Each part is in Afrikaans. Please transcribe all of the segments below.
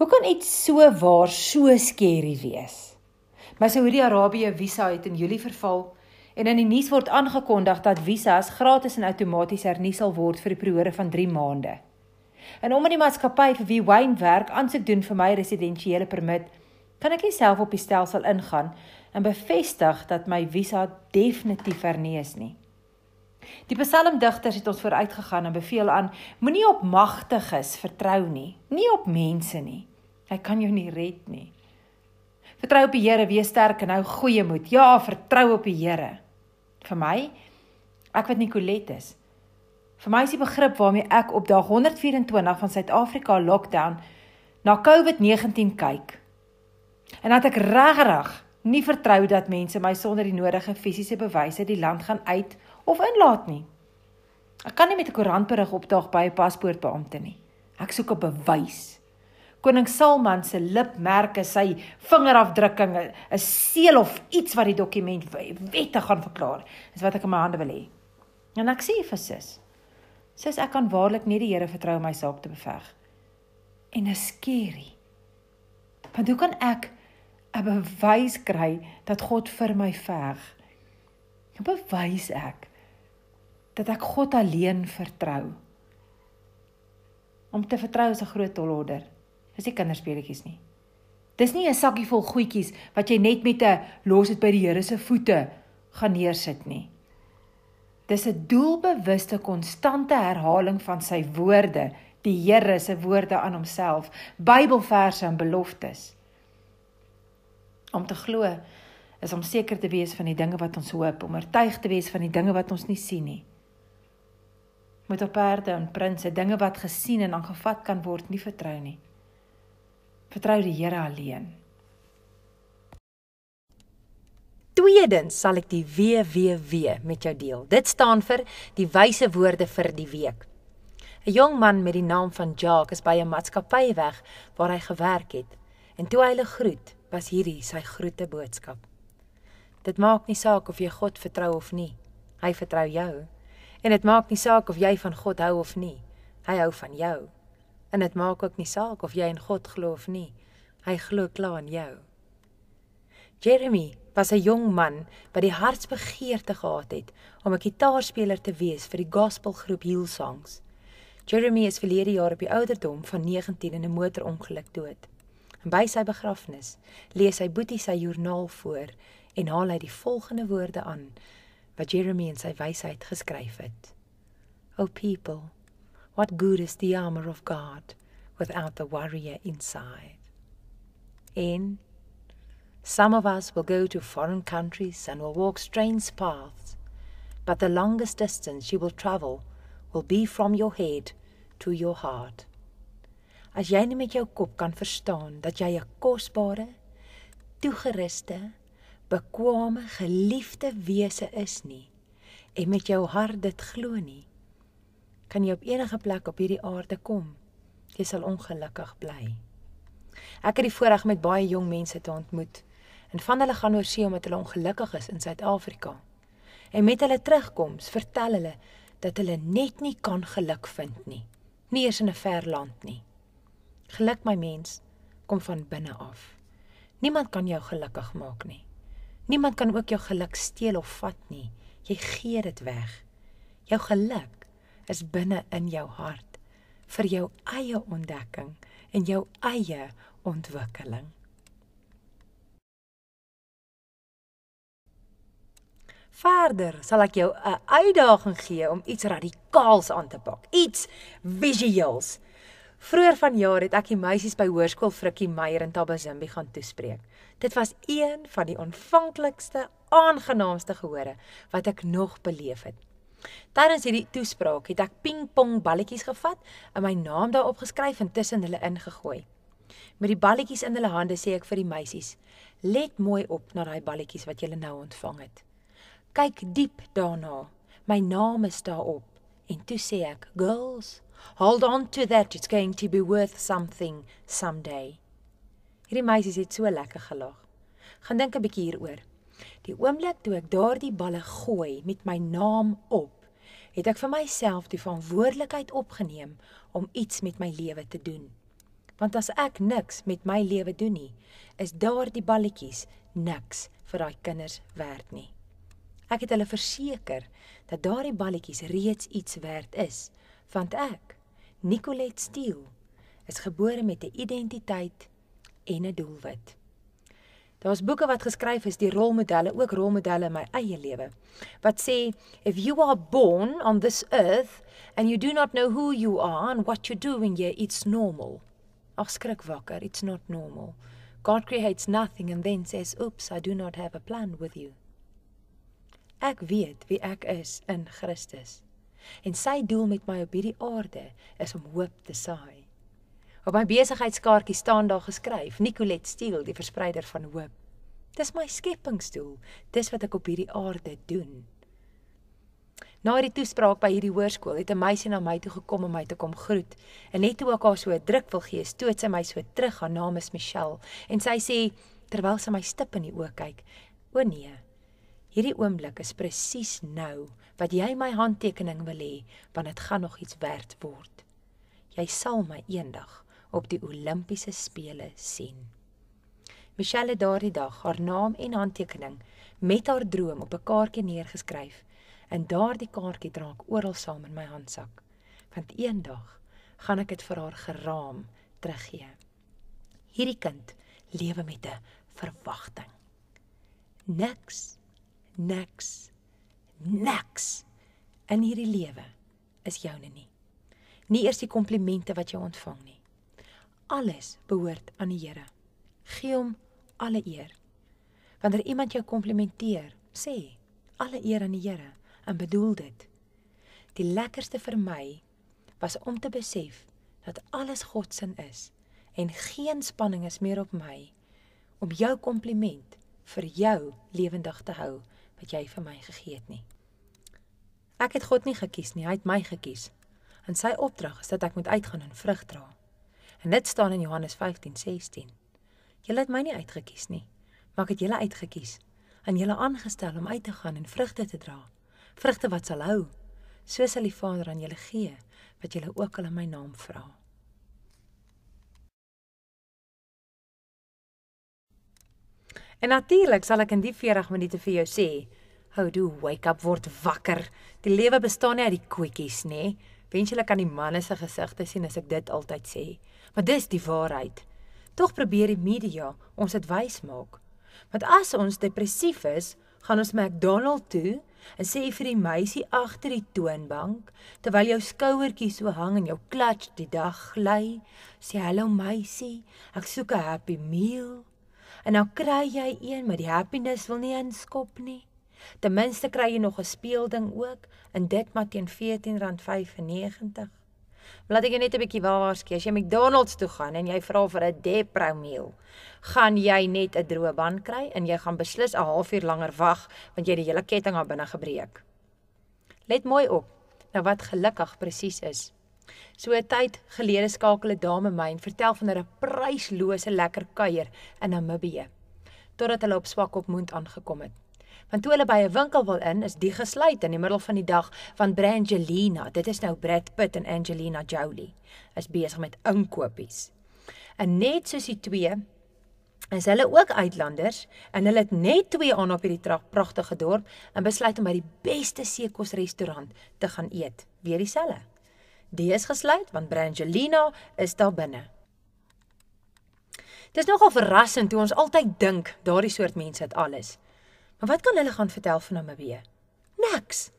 Hoe kan iets so waar so skerry wees? My Saudi-Arabië visa het in Julie verval en in die nuus word aangekondig dat visas gratis en outomaties hernu sal word vir 'n periode van 3 maande. En omdat die maatskappy vir wie Wayne werk aansoek doen vir my residensiële permit, kan ek self op die stelsel ingaan en bevestig dat my visa definitief hernu is nie. Die psalmdigters het ons vooruitgegaan en beveel aan: Moenie op magtiges vertrou nie, nie op mense nie. Hy kan jou nie red nie. Vertrou op die Here, wees sterk en hou goeie moed. Ja, vertrou op die Here. Vir my, ek wat Nicolet is. Vir my is die begrip waarmee ek op dag 124 van Suid-Afrika lockdown na COVID-19 kyk. En dat ek regtig nie vertrou dat mense my sonder die nodige fisiese bewyse die land gaan uit of inlaat nie. Ek kan nie met 'n koerantberig opdaag by 'n paspoortbeampte nie. Ek soek 'n bewys. Koning Salman se lipmerke, sy vingerafdrukkinge, 'n seël of iets wat die dokument wettig gaan verklaar, is wat ek in my hande wil hê. En ek sê vir sis, sis ek kan waarlik nie die Here vertrou om my saak te beveg. En is skerry. Want hoe kan ek 'n bewys kry dat God vir my veg? Hoe bewys ek dat ek God alleen vertrou? Om te vertrou is 'n groot tolorder. Dis nie kinderspeletjies nie. Dis nie 'n sakkie vol goedjies wat jy net met 'n los dit by die Here se voete gaan neersit nie. Dis 'n doelbewuste konstante herhaling van sy woorde, die Here se woorde aan homself, Bybelverse en beloftes. Om te glo is om seker te wees van die dinge wat ons hoop, om oortuig te wees van die dinge wat ons nie sien nie. Moet op perde en prinses dinge wat gesien en aangevat kan word nie vertrou nie. Vertrou die Here alleen. Tweedens sal ek die WWW met jou deel. Dit staan vir die wyse woorde vir die week. 'n Jong man met die naam van Jacques is by 'n maatskappy weg waar hy gewerk het. En toe hy hulle groet, was hierdie sy groete boodskap. Dit maak nie saak of jy God vertrou of nie. Hy vertrou jou. En dit maak nie saak of jy van God hou of nie. Hy hou van jou. En dit maak ook nie saak of jy in God glo of nie. Hy glo klaar in jou. Jeremy was 'n jong man wat die hartsbegeerte gehad het om 'n kitaarspeler te wees vir die gospelgroep Hillsongs. Jeremy is verlede jaar op die ouderdom van 19 in 'n motorongeluk dood. En by sy begrafnis lees hy Boetie sy joernaal voor en haal hy die volgende woorde aan wat Jeremy in sy wysheid geskryf het. O people What good is the armor of God without the warrior inside? In some of us will go to foreign countries and will walk strange paths, but the longest distance you will travel will be from your head to your heart. As jy nie met jou kop kan verstaan dat jy 'n kosbare, toegeruste, bekwame, geliefde wese is nie en met jou hart dit glo nie, kan jy op enige plek op hierdie aarde kom. Jy sal ongelukkig bly. Ek het die voorreg met baie jong mense te ontmoet en van hulle gaan oor see omdat hulle ongelukkig is in Suid-Afrika. En met hulle terugkoms vertel hulle dat hulle net nie kan geluk vind nie, nie eens in 'n ver land nie. Geluk my mens kom van binne af. Niemand kan jou gelukkig maak nie. Niemand kan ook jou geluk steel of vat nie. Jy gee dit weg. Jou geluk is binne in jou hart vir jou eie ontdekking en jou eie ontwikkeling. Verder sal ek jou 'n uitdaging gee om iets radikaals aan te pak, iets visuals. Vroeger vanjaar het ek die meisies by hoërskool Frikkie Meyer in Tabazimbi gaan toespreek. Dit was een van die ontvanklikste, aangenaamste gehore wat ek nog beleef het. Tydens hierdie toespraak het ek pingpong balletjies gevat en my naam daarop geskryf en tussen hulle ingegooi. Met die balletjies in hulle hande sê ek vir die meisies: "Let mooi op na daai balletjies wat julle nou ontvang het. Kyk diep daarna. My naam is daarop." En toe sê ek: "Girls, hold on to that. It's going to be worth something someday." Hierdie meisies het so lekker gelag. Gaan dink 'n bietjie hieroor. Die oomblik toe ek daardie balle gooi met my naam op, het ek vir myself die verantwoordelikheid opgeneem om iets met my lewe te doen. Want as ek niks met my lewe doen nie, is daardie balletjies niks vir daai kinders werd nie. Ek het hulle verseker dat daardie balletjies reeds iets werd is, want ek, Nicolet Steele, is gebore met 'n identiteit en 'n doelwit. Daar's boeke wat geskryf is deur rolmodelle, ook rolmodelle in my eie lewe, wat sê if you are born on this earth and you do not know who you are and what you're doing here, it's normal. Ag skrik wakker, it's not normal. God creates nothing and then says, "Oops, I do not have a plan with you." Ek weet wie ek is in Christus. En sy doel met my op hierdie aarde is om hoop te saai. Op my besigheidskaartjie staan daar geskryf: Nicolet Steele, die verspreider van hoop. Dis my skepingsdoel. Dis wat ek op hierdie aarde doen. Na die toespraak by hierdie hoërskool het 'n meisie na my toe gekom om my te kom groet. En net toe ek haar so 'n druk wil gee, stoot sy my so terug. Haar naam is Michelle en sy sê terwyl sy my stip in die oë kyk: "O nee. Hierdie oomblik is presies nou wat jy my handtekening wil hê, want dit gaan nog iets werd word. Jy sal my eendag op die Olimpiese spele sien." Michelle het daardie dag haar naam en handtekening met haar droom op 'n kaartjie neergeskryf En daardie kaartjie dra ek oral saam in my handsak. Want eendag gaan ek dit vir haar geraam teruggee. Hierdie kind lewe met 'n verwagting. Niks, niks, niks in hierdie lewe is joune nie. Nie eers die komplimente wat jy ontvang nie. Alles behoort aan die Here. Gee hom alle eer. Wanneer iemand jou komplimenteer, sê alle eer aan die Here en bedoel dit. Die lekkerste vir my was om te besef dat alles God se is en geen spanning is meer op my om jou kompliment vir jou lewendig te hou wat jy vir my gegee het nie. Ek het God nie gekies nie, hy het my gekies. En sy opdrag is dat ek moet uitgaan en vrug dra. En dit staan in Johannes 15:16. Julle het my nie uitgekies nie, maar ek het julle uitgekies en julle aangestel om uit te gaan en vrugte te dra vrugte wat sal hou. So sal die Vader aan julle gee wat julle ook al in my naam vra. En natuurlik sal ek in die 40 minute vir jou sê, "Hou do wake up word wakker. Die lewe bestaan nie uit die koetjies nê. Wens jy kan die manne se gesigte sien as ek dit altyd sê. Maar dis die waarheid. Tog probeer die media ons dit wys maak. Want as ons depressief is, gaan ons McDonald toe en sê vir die meisie agter die toonbank terwyl jou skouertjie so hang en jou klats die dag gly, sê hallo meisie, ek soek 'n happy meal. En nou kry jy een met die happiness wil nie inskop nie. Ten minste kry jy nog 'n speelding ook en dit maar teen R14.95. Laat ek net 'n bietjie waarsku. As jy McDonald's toe gaan en jy vra vir 'n Depro meal, gaan jy net 'n droë band kry en jy gaan beslis 'n halfuur langer wag want jy het die hele ketting daar binne gebreek. Let mooi op. Nou wat gelukkig presies is. So 'n tyd gelede skakel 'n dame my en vertel van 'n pryslose lekker kuier in Namibië totdat hulle op Swakopmund aangekom het. Want toe hulle by 'n winkel wil in, is die gesluit in die middel van die dag van Brangelina. Dit is nou Brad Pitt en Angelina Jolie. Is besig met inkopies. En net soos die twee is hulle ook uitlanders en hulle het net twee aan op hierdie pragtige dorp en besluit om by die beste seekosrestaurant te gaan eet. Weer dieselfde. Die is gesluit want Brangelina is daar binne. Dit is nogal verrassend hoe ons altyd dink daardie soort mense het alles. Maar wat kan hulle gaan vertel van Namibië? Niks.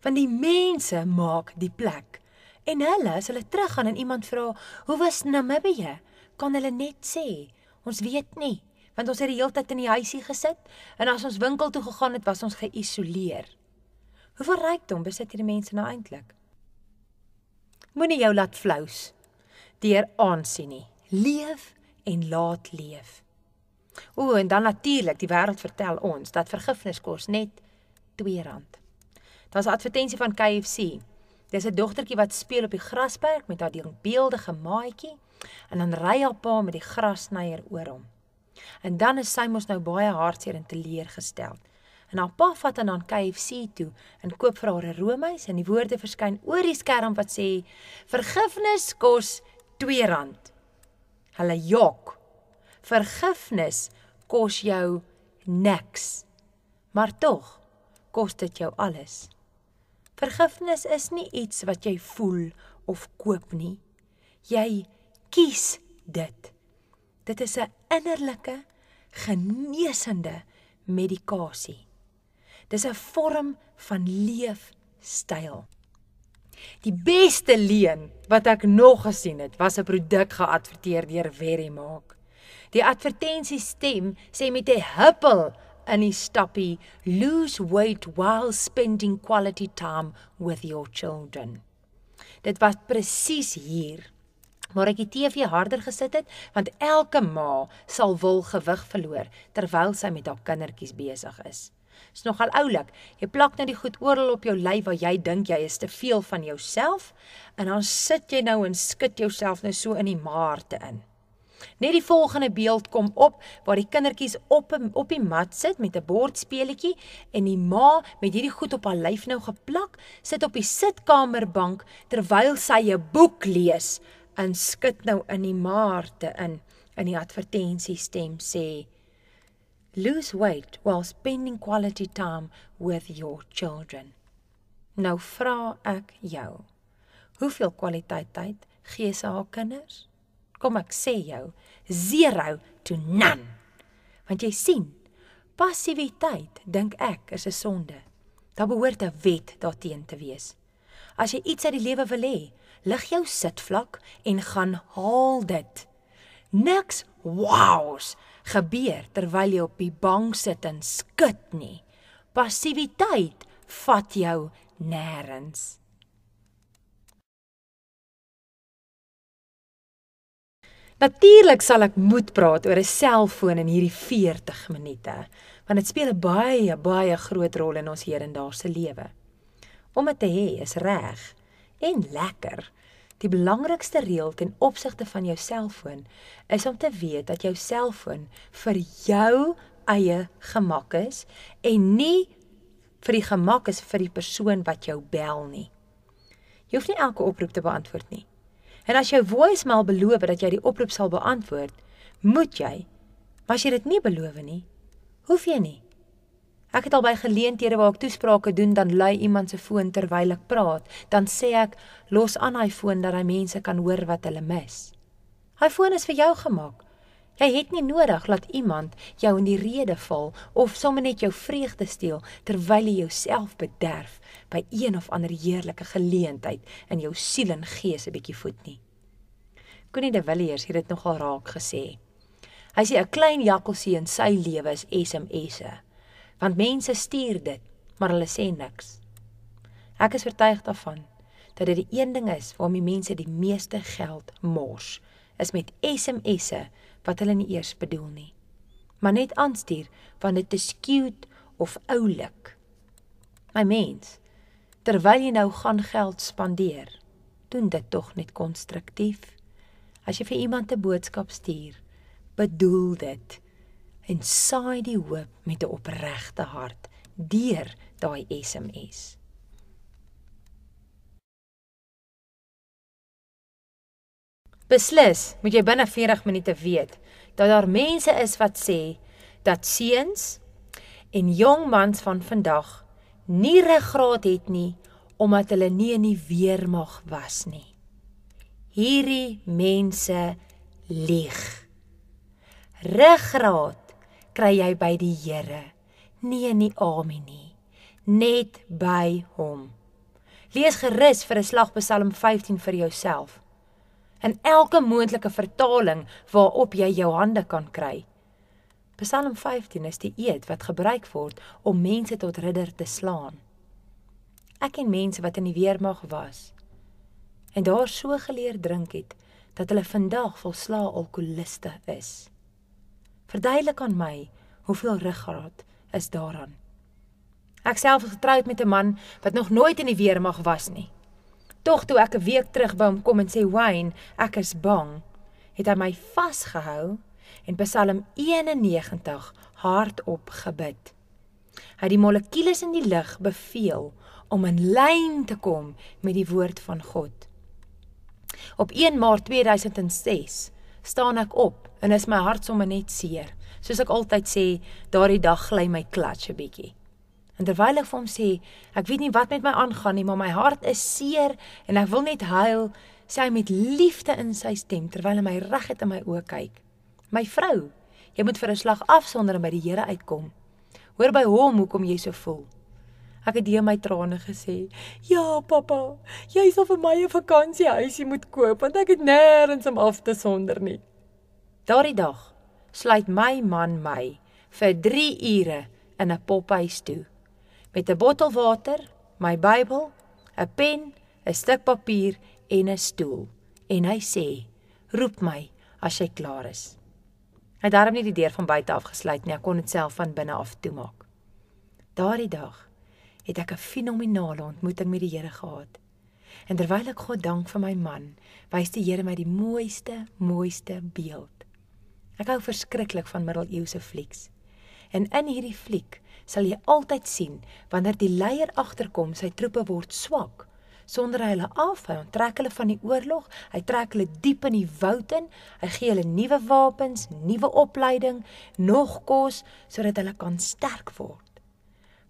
Want die mense maak die plek. En hulle as hulle teruggaan en iemand vra, "Hoe was Namibië?" kan hulle net sê, "Ons weet nie, want ons het die hele tyd in die huisie gesit en as ons winkel toe gegaan het, was ons geïsoleer." Hoeveel rykdom besit hierdie mense nou eintlik? Moenie jou laat flous deur aansien nie. Leef en laat leef. O, en dan natuurlik, die wêreld vertel ons dat vergifnis kos net R2. Daar's 'n advertensie van KFC. Dis 'n dogtertjie wat speel op die grasperk met haar denkbeeldige maatjie en dan ry haar pa met die grassnyer oor hom. En dan is sy mos nou baie hartseer en teleurgestel. En haar pa vat haar dan KFC toe en koop vir haar 'n roomys en die woorde verskyn oor die skerm wat sê: "Vergifnis kos R2." Hulle jok. Vergifnis kos jou niks. Maar tog kos dit jou alles. Vergifnis is nie iets wat jy voel of koop nie. Jy kies dit. Dit is 'n innerlike genesende medikasie. Dis 'n vorm van leefstyl. Die beste leen wat ek nog gesien het, was 'n produk geadverteer deur Verimark. Die advertensiestem sê met 'n huppel in die stappie lose weight while spending quality time with your children. Dit was presies hier maar ek die TV harder gesit het want elke ma sal wil gewig verloor terwyl sy met haar kindertjies besig is. Dis nogal oulik. Jy plak nou die goed oral op jou lyf waar jy dink jy is te veel van jouself en dan sit jy nou en skud jouself nou so in die maarte in. Net die volgende beeld kom op waar die kindertjies op op die mat sit met 'n bordspeletjie en die ma met hierdie goed op haar lyf nou geplak, sit op die sitkamerbank terwyl sy 'n boek lees en skud nou in die maarte in. In die advertensie stem sê lose weight while spending quality time with your children. Nou vra ek jou, hoeveel kwaliteit tyd gee sy haar kinders? Kom ek sê jou, 0 to none. Want jy sien, passiwiteit dink ek is 'n sonde. Daar behoort 'n wet daarteen te wees. As jy iets uit die lewe wil hê, lig jou sitvlak en gaan haal dit. Niks wows gebeur terwyl jy op die bank sit en skud nie. Passiwiteit vat jou nêrens. Natuurlik sal ek moet praat oor 'n selfoon in hierdie 40 minute, want dit speel 'n baie baie groot rol in ons hedendaagse lewe. Om dit te hê is reg en lekker. Die belangrikste reël ten opsigte van jou selfoon is om te weet dat jou selfoon vir jou eie gemak is en nie vir die gemak is vir die persoon wat jou bel nie. Jy hoef nie elke oproep te beantwoord nie. En as jou voicemail beloof dat jy die oproep sal beantwoord, moet jy. Maar as jy dit nie beloof nie, hoef jy nie. Ek het al by geleenthede waar ek toesprake doen, dan lui iemand se foon terwyl ek praat, dan sê ek los aan hy foon dat hy mense kan hoor wat hulle mis. Hy foon is vir jou gemaak. Jy het nie nodig dat iemand jou in die rede val of sommer net jou vreugde steel terwyl jy jouself bederf by een of ander heerlike geleentheid in jou siel en gees 'n bietjie voet nie. Koenie de Villiers het dit nogal raak gesê. Hy sê 'n klein jakkalsie in sy lewe is SMS'e want mense stuur dit, maar hulle sê niks. Ek is oortuig daarvan dat dit die een ding is waarmee mense die meeste geld mors, is met SMS'e wat hulle nie eers bedoel nie. Maar net aanstuur want dit is cute of oulik. My mens, terwyl jy nou gaan geld spandeer, doen dit tog net konstruktief. As jy vir iemand 'n boodskap stuur, bedoel dit en saai die hoop met 'n opregte hart deur daai SMS. Beslis, moet jy binne 40 minute weet dat daar mense is wat sê dat seuns en jong mans van vandag nie ruggraat het nie omdat hulle nie in die weermag was nie. Hierdie mense lieg. Ruggraat kry jy by die Here. Nie in die Amen nie, net by hom. Lees gerus vir 'n slag Psalm 15 vir jouself. In elke moontlike vertaling waarop jy jou hande kan kry. Psalm 15 is die eed wat gebruik word om mense tot ridder te slaan. Ek ken mense wat in die weermag was en daar so geleer drink het dat hulle vandag volslaa alkoholiste is. Verduidelik aan my hoeveel ruggraat is daaraan. Ek self is getroud met 'n man wat nog nooit in die weermag was nie. Tog toe ek 'n week terug by hom kom en sê Wayne, ek is bang, het hy my vasgehou en Psalm 91 hardop gebid. Hy het die molekules in die lug beveel om in lyn te kom met die woord van God. Op 1 Maart 2006 staan ek op en is my hart sommer net seer. Soos ek altyd sê, daardie dag gly my klats 'n bietjie. En terwyl ek vir hom sê, ek weet nie wat met my aangaan nie, maar my hart is seer en ek wil net huil, sê hy met liefde in sy stem terwyl hy my reguit in my oë kyk. My vrou, jy moet vir 'n slag afsonder en by die Here uitkom. Hoor by hom hoekom jy so voel. Ek het deur my trane gesê: "Ja, pappa, jy sal vir my 'n vakansiehuisie moet koop want ek het nêrens om af te sonder nie." Daardie dag sluit my man my vir 3 ure in 'n pophuis toe met 'n bottel water, my Bybel, 'n pen, 'n stuk papier en 'n stoel. En hy sê: "Roep my as jy klaar is." Hy het daarom nie die deur van buite af gesluit nie, ek kon dit self van binne af toemaak. Daardie dag het ek 'n fenominale ontmoeting met die Here gehad. En terwyl ek God dank vir my man, wys die Here my die mooiste, mooiste beeld. Ek hou verskriklik van middeleeuse flieks. En in hierdie fliek sal jy altyd sien wanneer die leier agterkom, sy troepe word swak sonder hy hulle af, hy onttrek hulle van die oorlog, hy trek hulle diep in die woud in, hy gee hulle nuwe wapens, nuwe opleiding, nog kos sodat hulle kan sterk word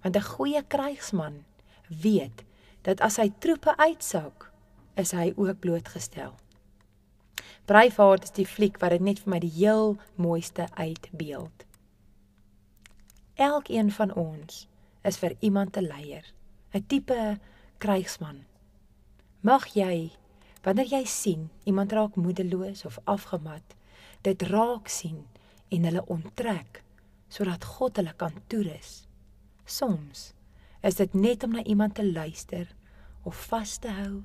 want 'n goeie krygsman weet dat as hy troepe uitsak, is hy ook blootgestel. Braveheart is die fliek wat dit net vir my die heel mooiste uitbeeld. Elkeen van ons is vir iemand 'n leier, 'n tipe krygsman. Mag jy wanneer jy sien iemand raak moedeloos of afgemat, dit raak sien en hulle onttrek sodat God hulle kan toerus Soms is dit net om na iemand te luister of vas te hou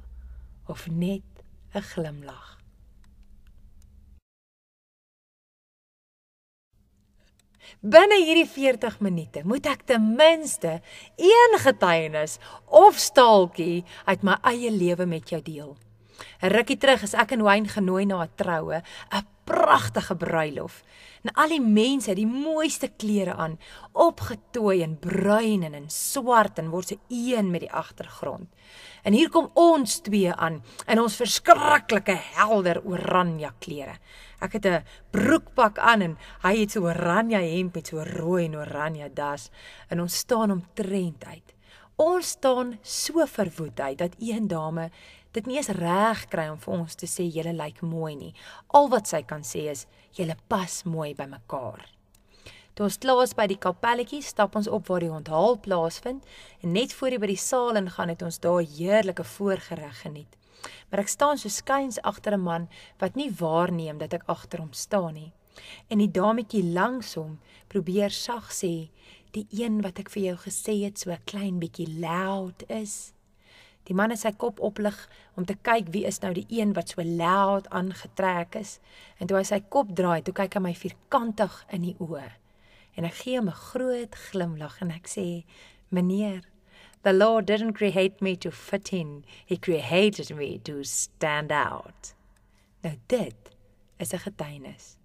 of net 'n glimlag. Binne hierdie 40 minute moet ek ten minste een getuienis of staaltjie uit my eie lewe met jou deel. 'n Rukkie terug is ek en Wayne genooi na 'n troue, 'n pragtige bruilof. En al die mense het die mooiste klere aan, opgetooi in bruin en in swart en word se een met die agtergrond. En hier kom ons twee aan in ons verskriklike helder oranje klere. Ek het 'n broekpak aan en hy het so oranje hemp met so rooi en oranje das en ons staan omtrent uit. Ons staan so verwoed uit dat een dame dit nie eens reg kry om vir ons te sê julle lyk mooi nie. Al wat sy kan sê is julle pas mooi by mekaar. Toe ons klaar is by die kapelletjie, stap ons op waar die onthaal plaasvind en net voor jy by die saal ingaan het ons daar heerlike voorgereg geniet. Maar ek staan so skuins agter 'n man wat nie waarneem dat ek agter hom staan nie. En die dametjie langs hom probeer sag sê, "Die een wat ek vir jou gesê het so 'n klein bietjie loud is." Die man het sy kop oplig om te kyk wie is nou die een wat so loud aangetrek is. En toe hy sy kop draai, toe kyk hy my vierkantig in die oë. En ek gee hom 'n groot glimlag en ek sê: "Meneer, the Lord didn't create me to fit in. He created me to stand out." Nou dit is 'n getuienis.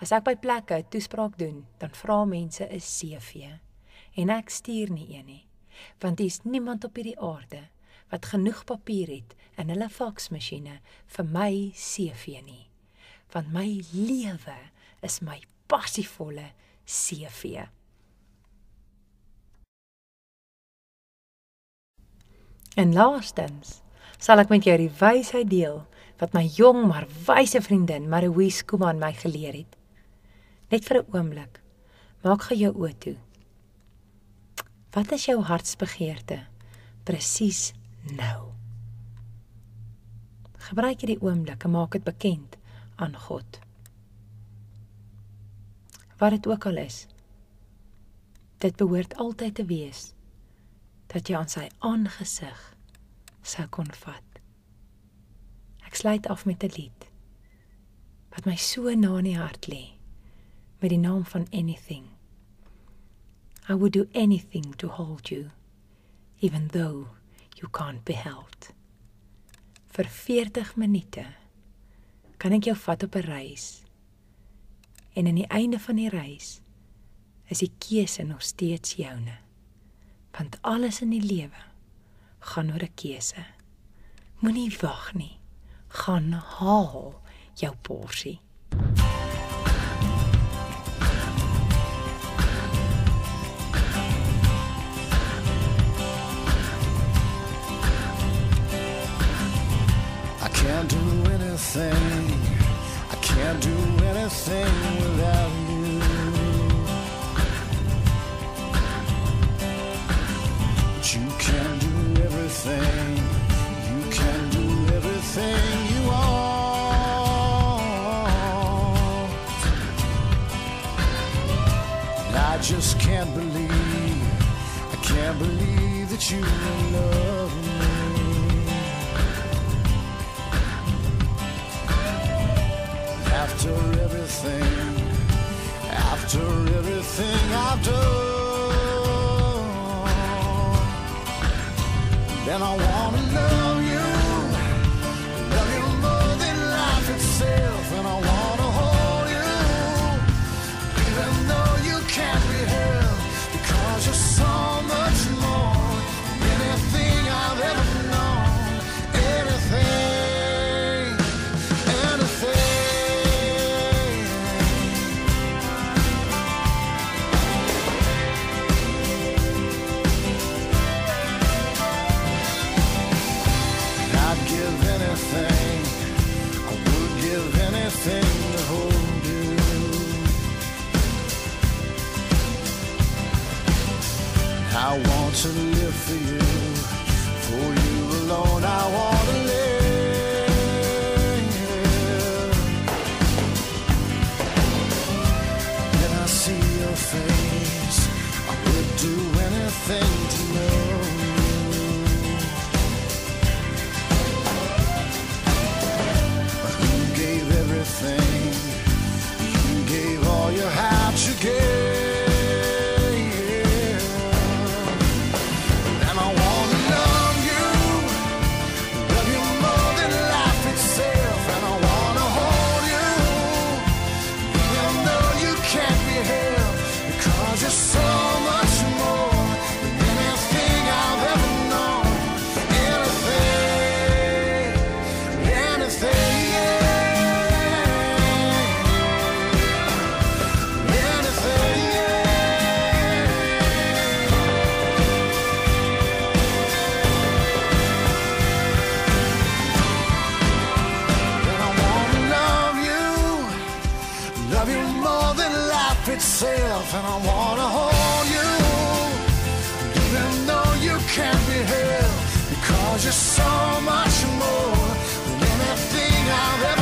As ek by plekke toespraak doen, dan vra mense 'n CV en ek stuur nie een nie, want daar's niemand op hierdie aarde wat genoeg papier het in hulle faksmasjiene vir my CV nie. Want my lewe is my passievolle CV. En laastens sal ek met jou die wysheid deel wat my jong maar wyse vriendin Marie Skuman my geleer het. Net vir 'n oomblik. Maak gou jou oë toe. Wat is jou hartsbegeerte? Presies nou. Gebruik hierdie oomblik en maak dit bekend aan God. Wat dit ook al is. Dit behoort altyd te wees dat jy aan sy aangesig sou kon vat. Ek sluit af met 'n lied wat my so na in die hart lê met die naam van anything. I would do anything to hold you even though you can't be held. Vir 40 minute kan ek jou vat op 'n reis. En aan die einde van die reis is die keuse nog steeds joune want alles in die lewe gaan oor 'n keuse. Moenie wag nie. Gaan haal jou porsie. I just can't believe, I can't believe that you love me. After everything, after everything I've done, then I wanna love. is more than life itself, and I wanna hold you, even though you can't be held, because you're so much more than anything I've ever.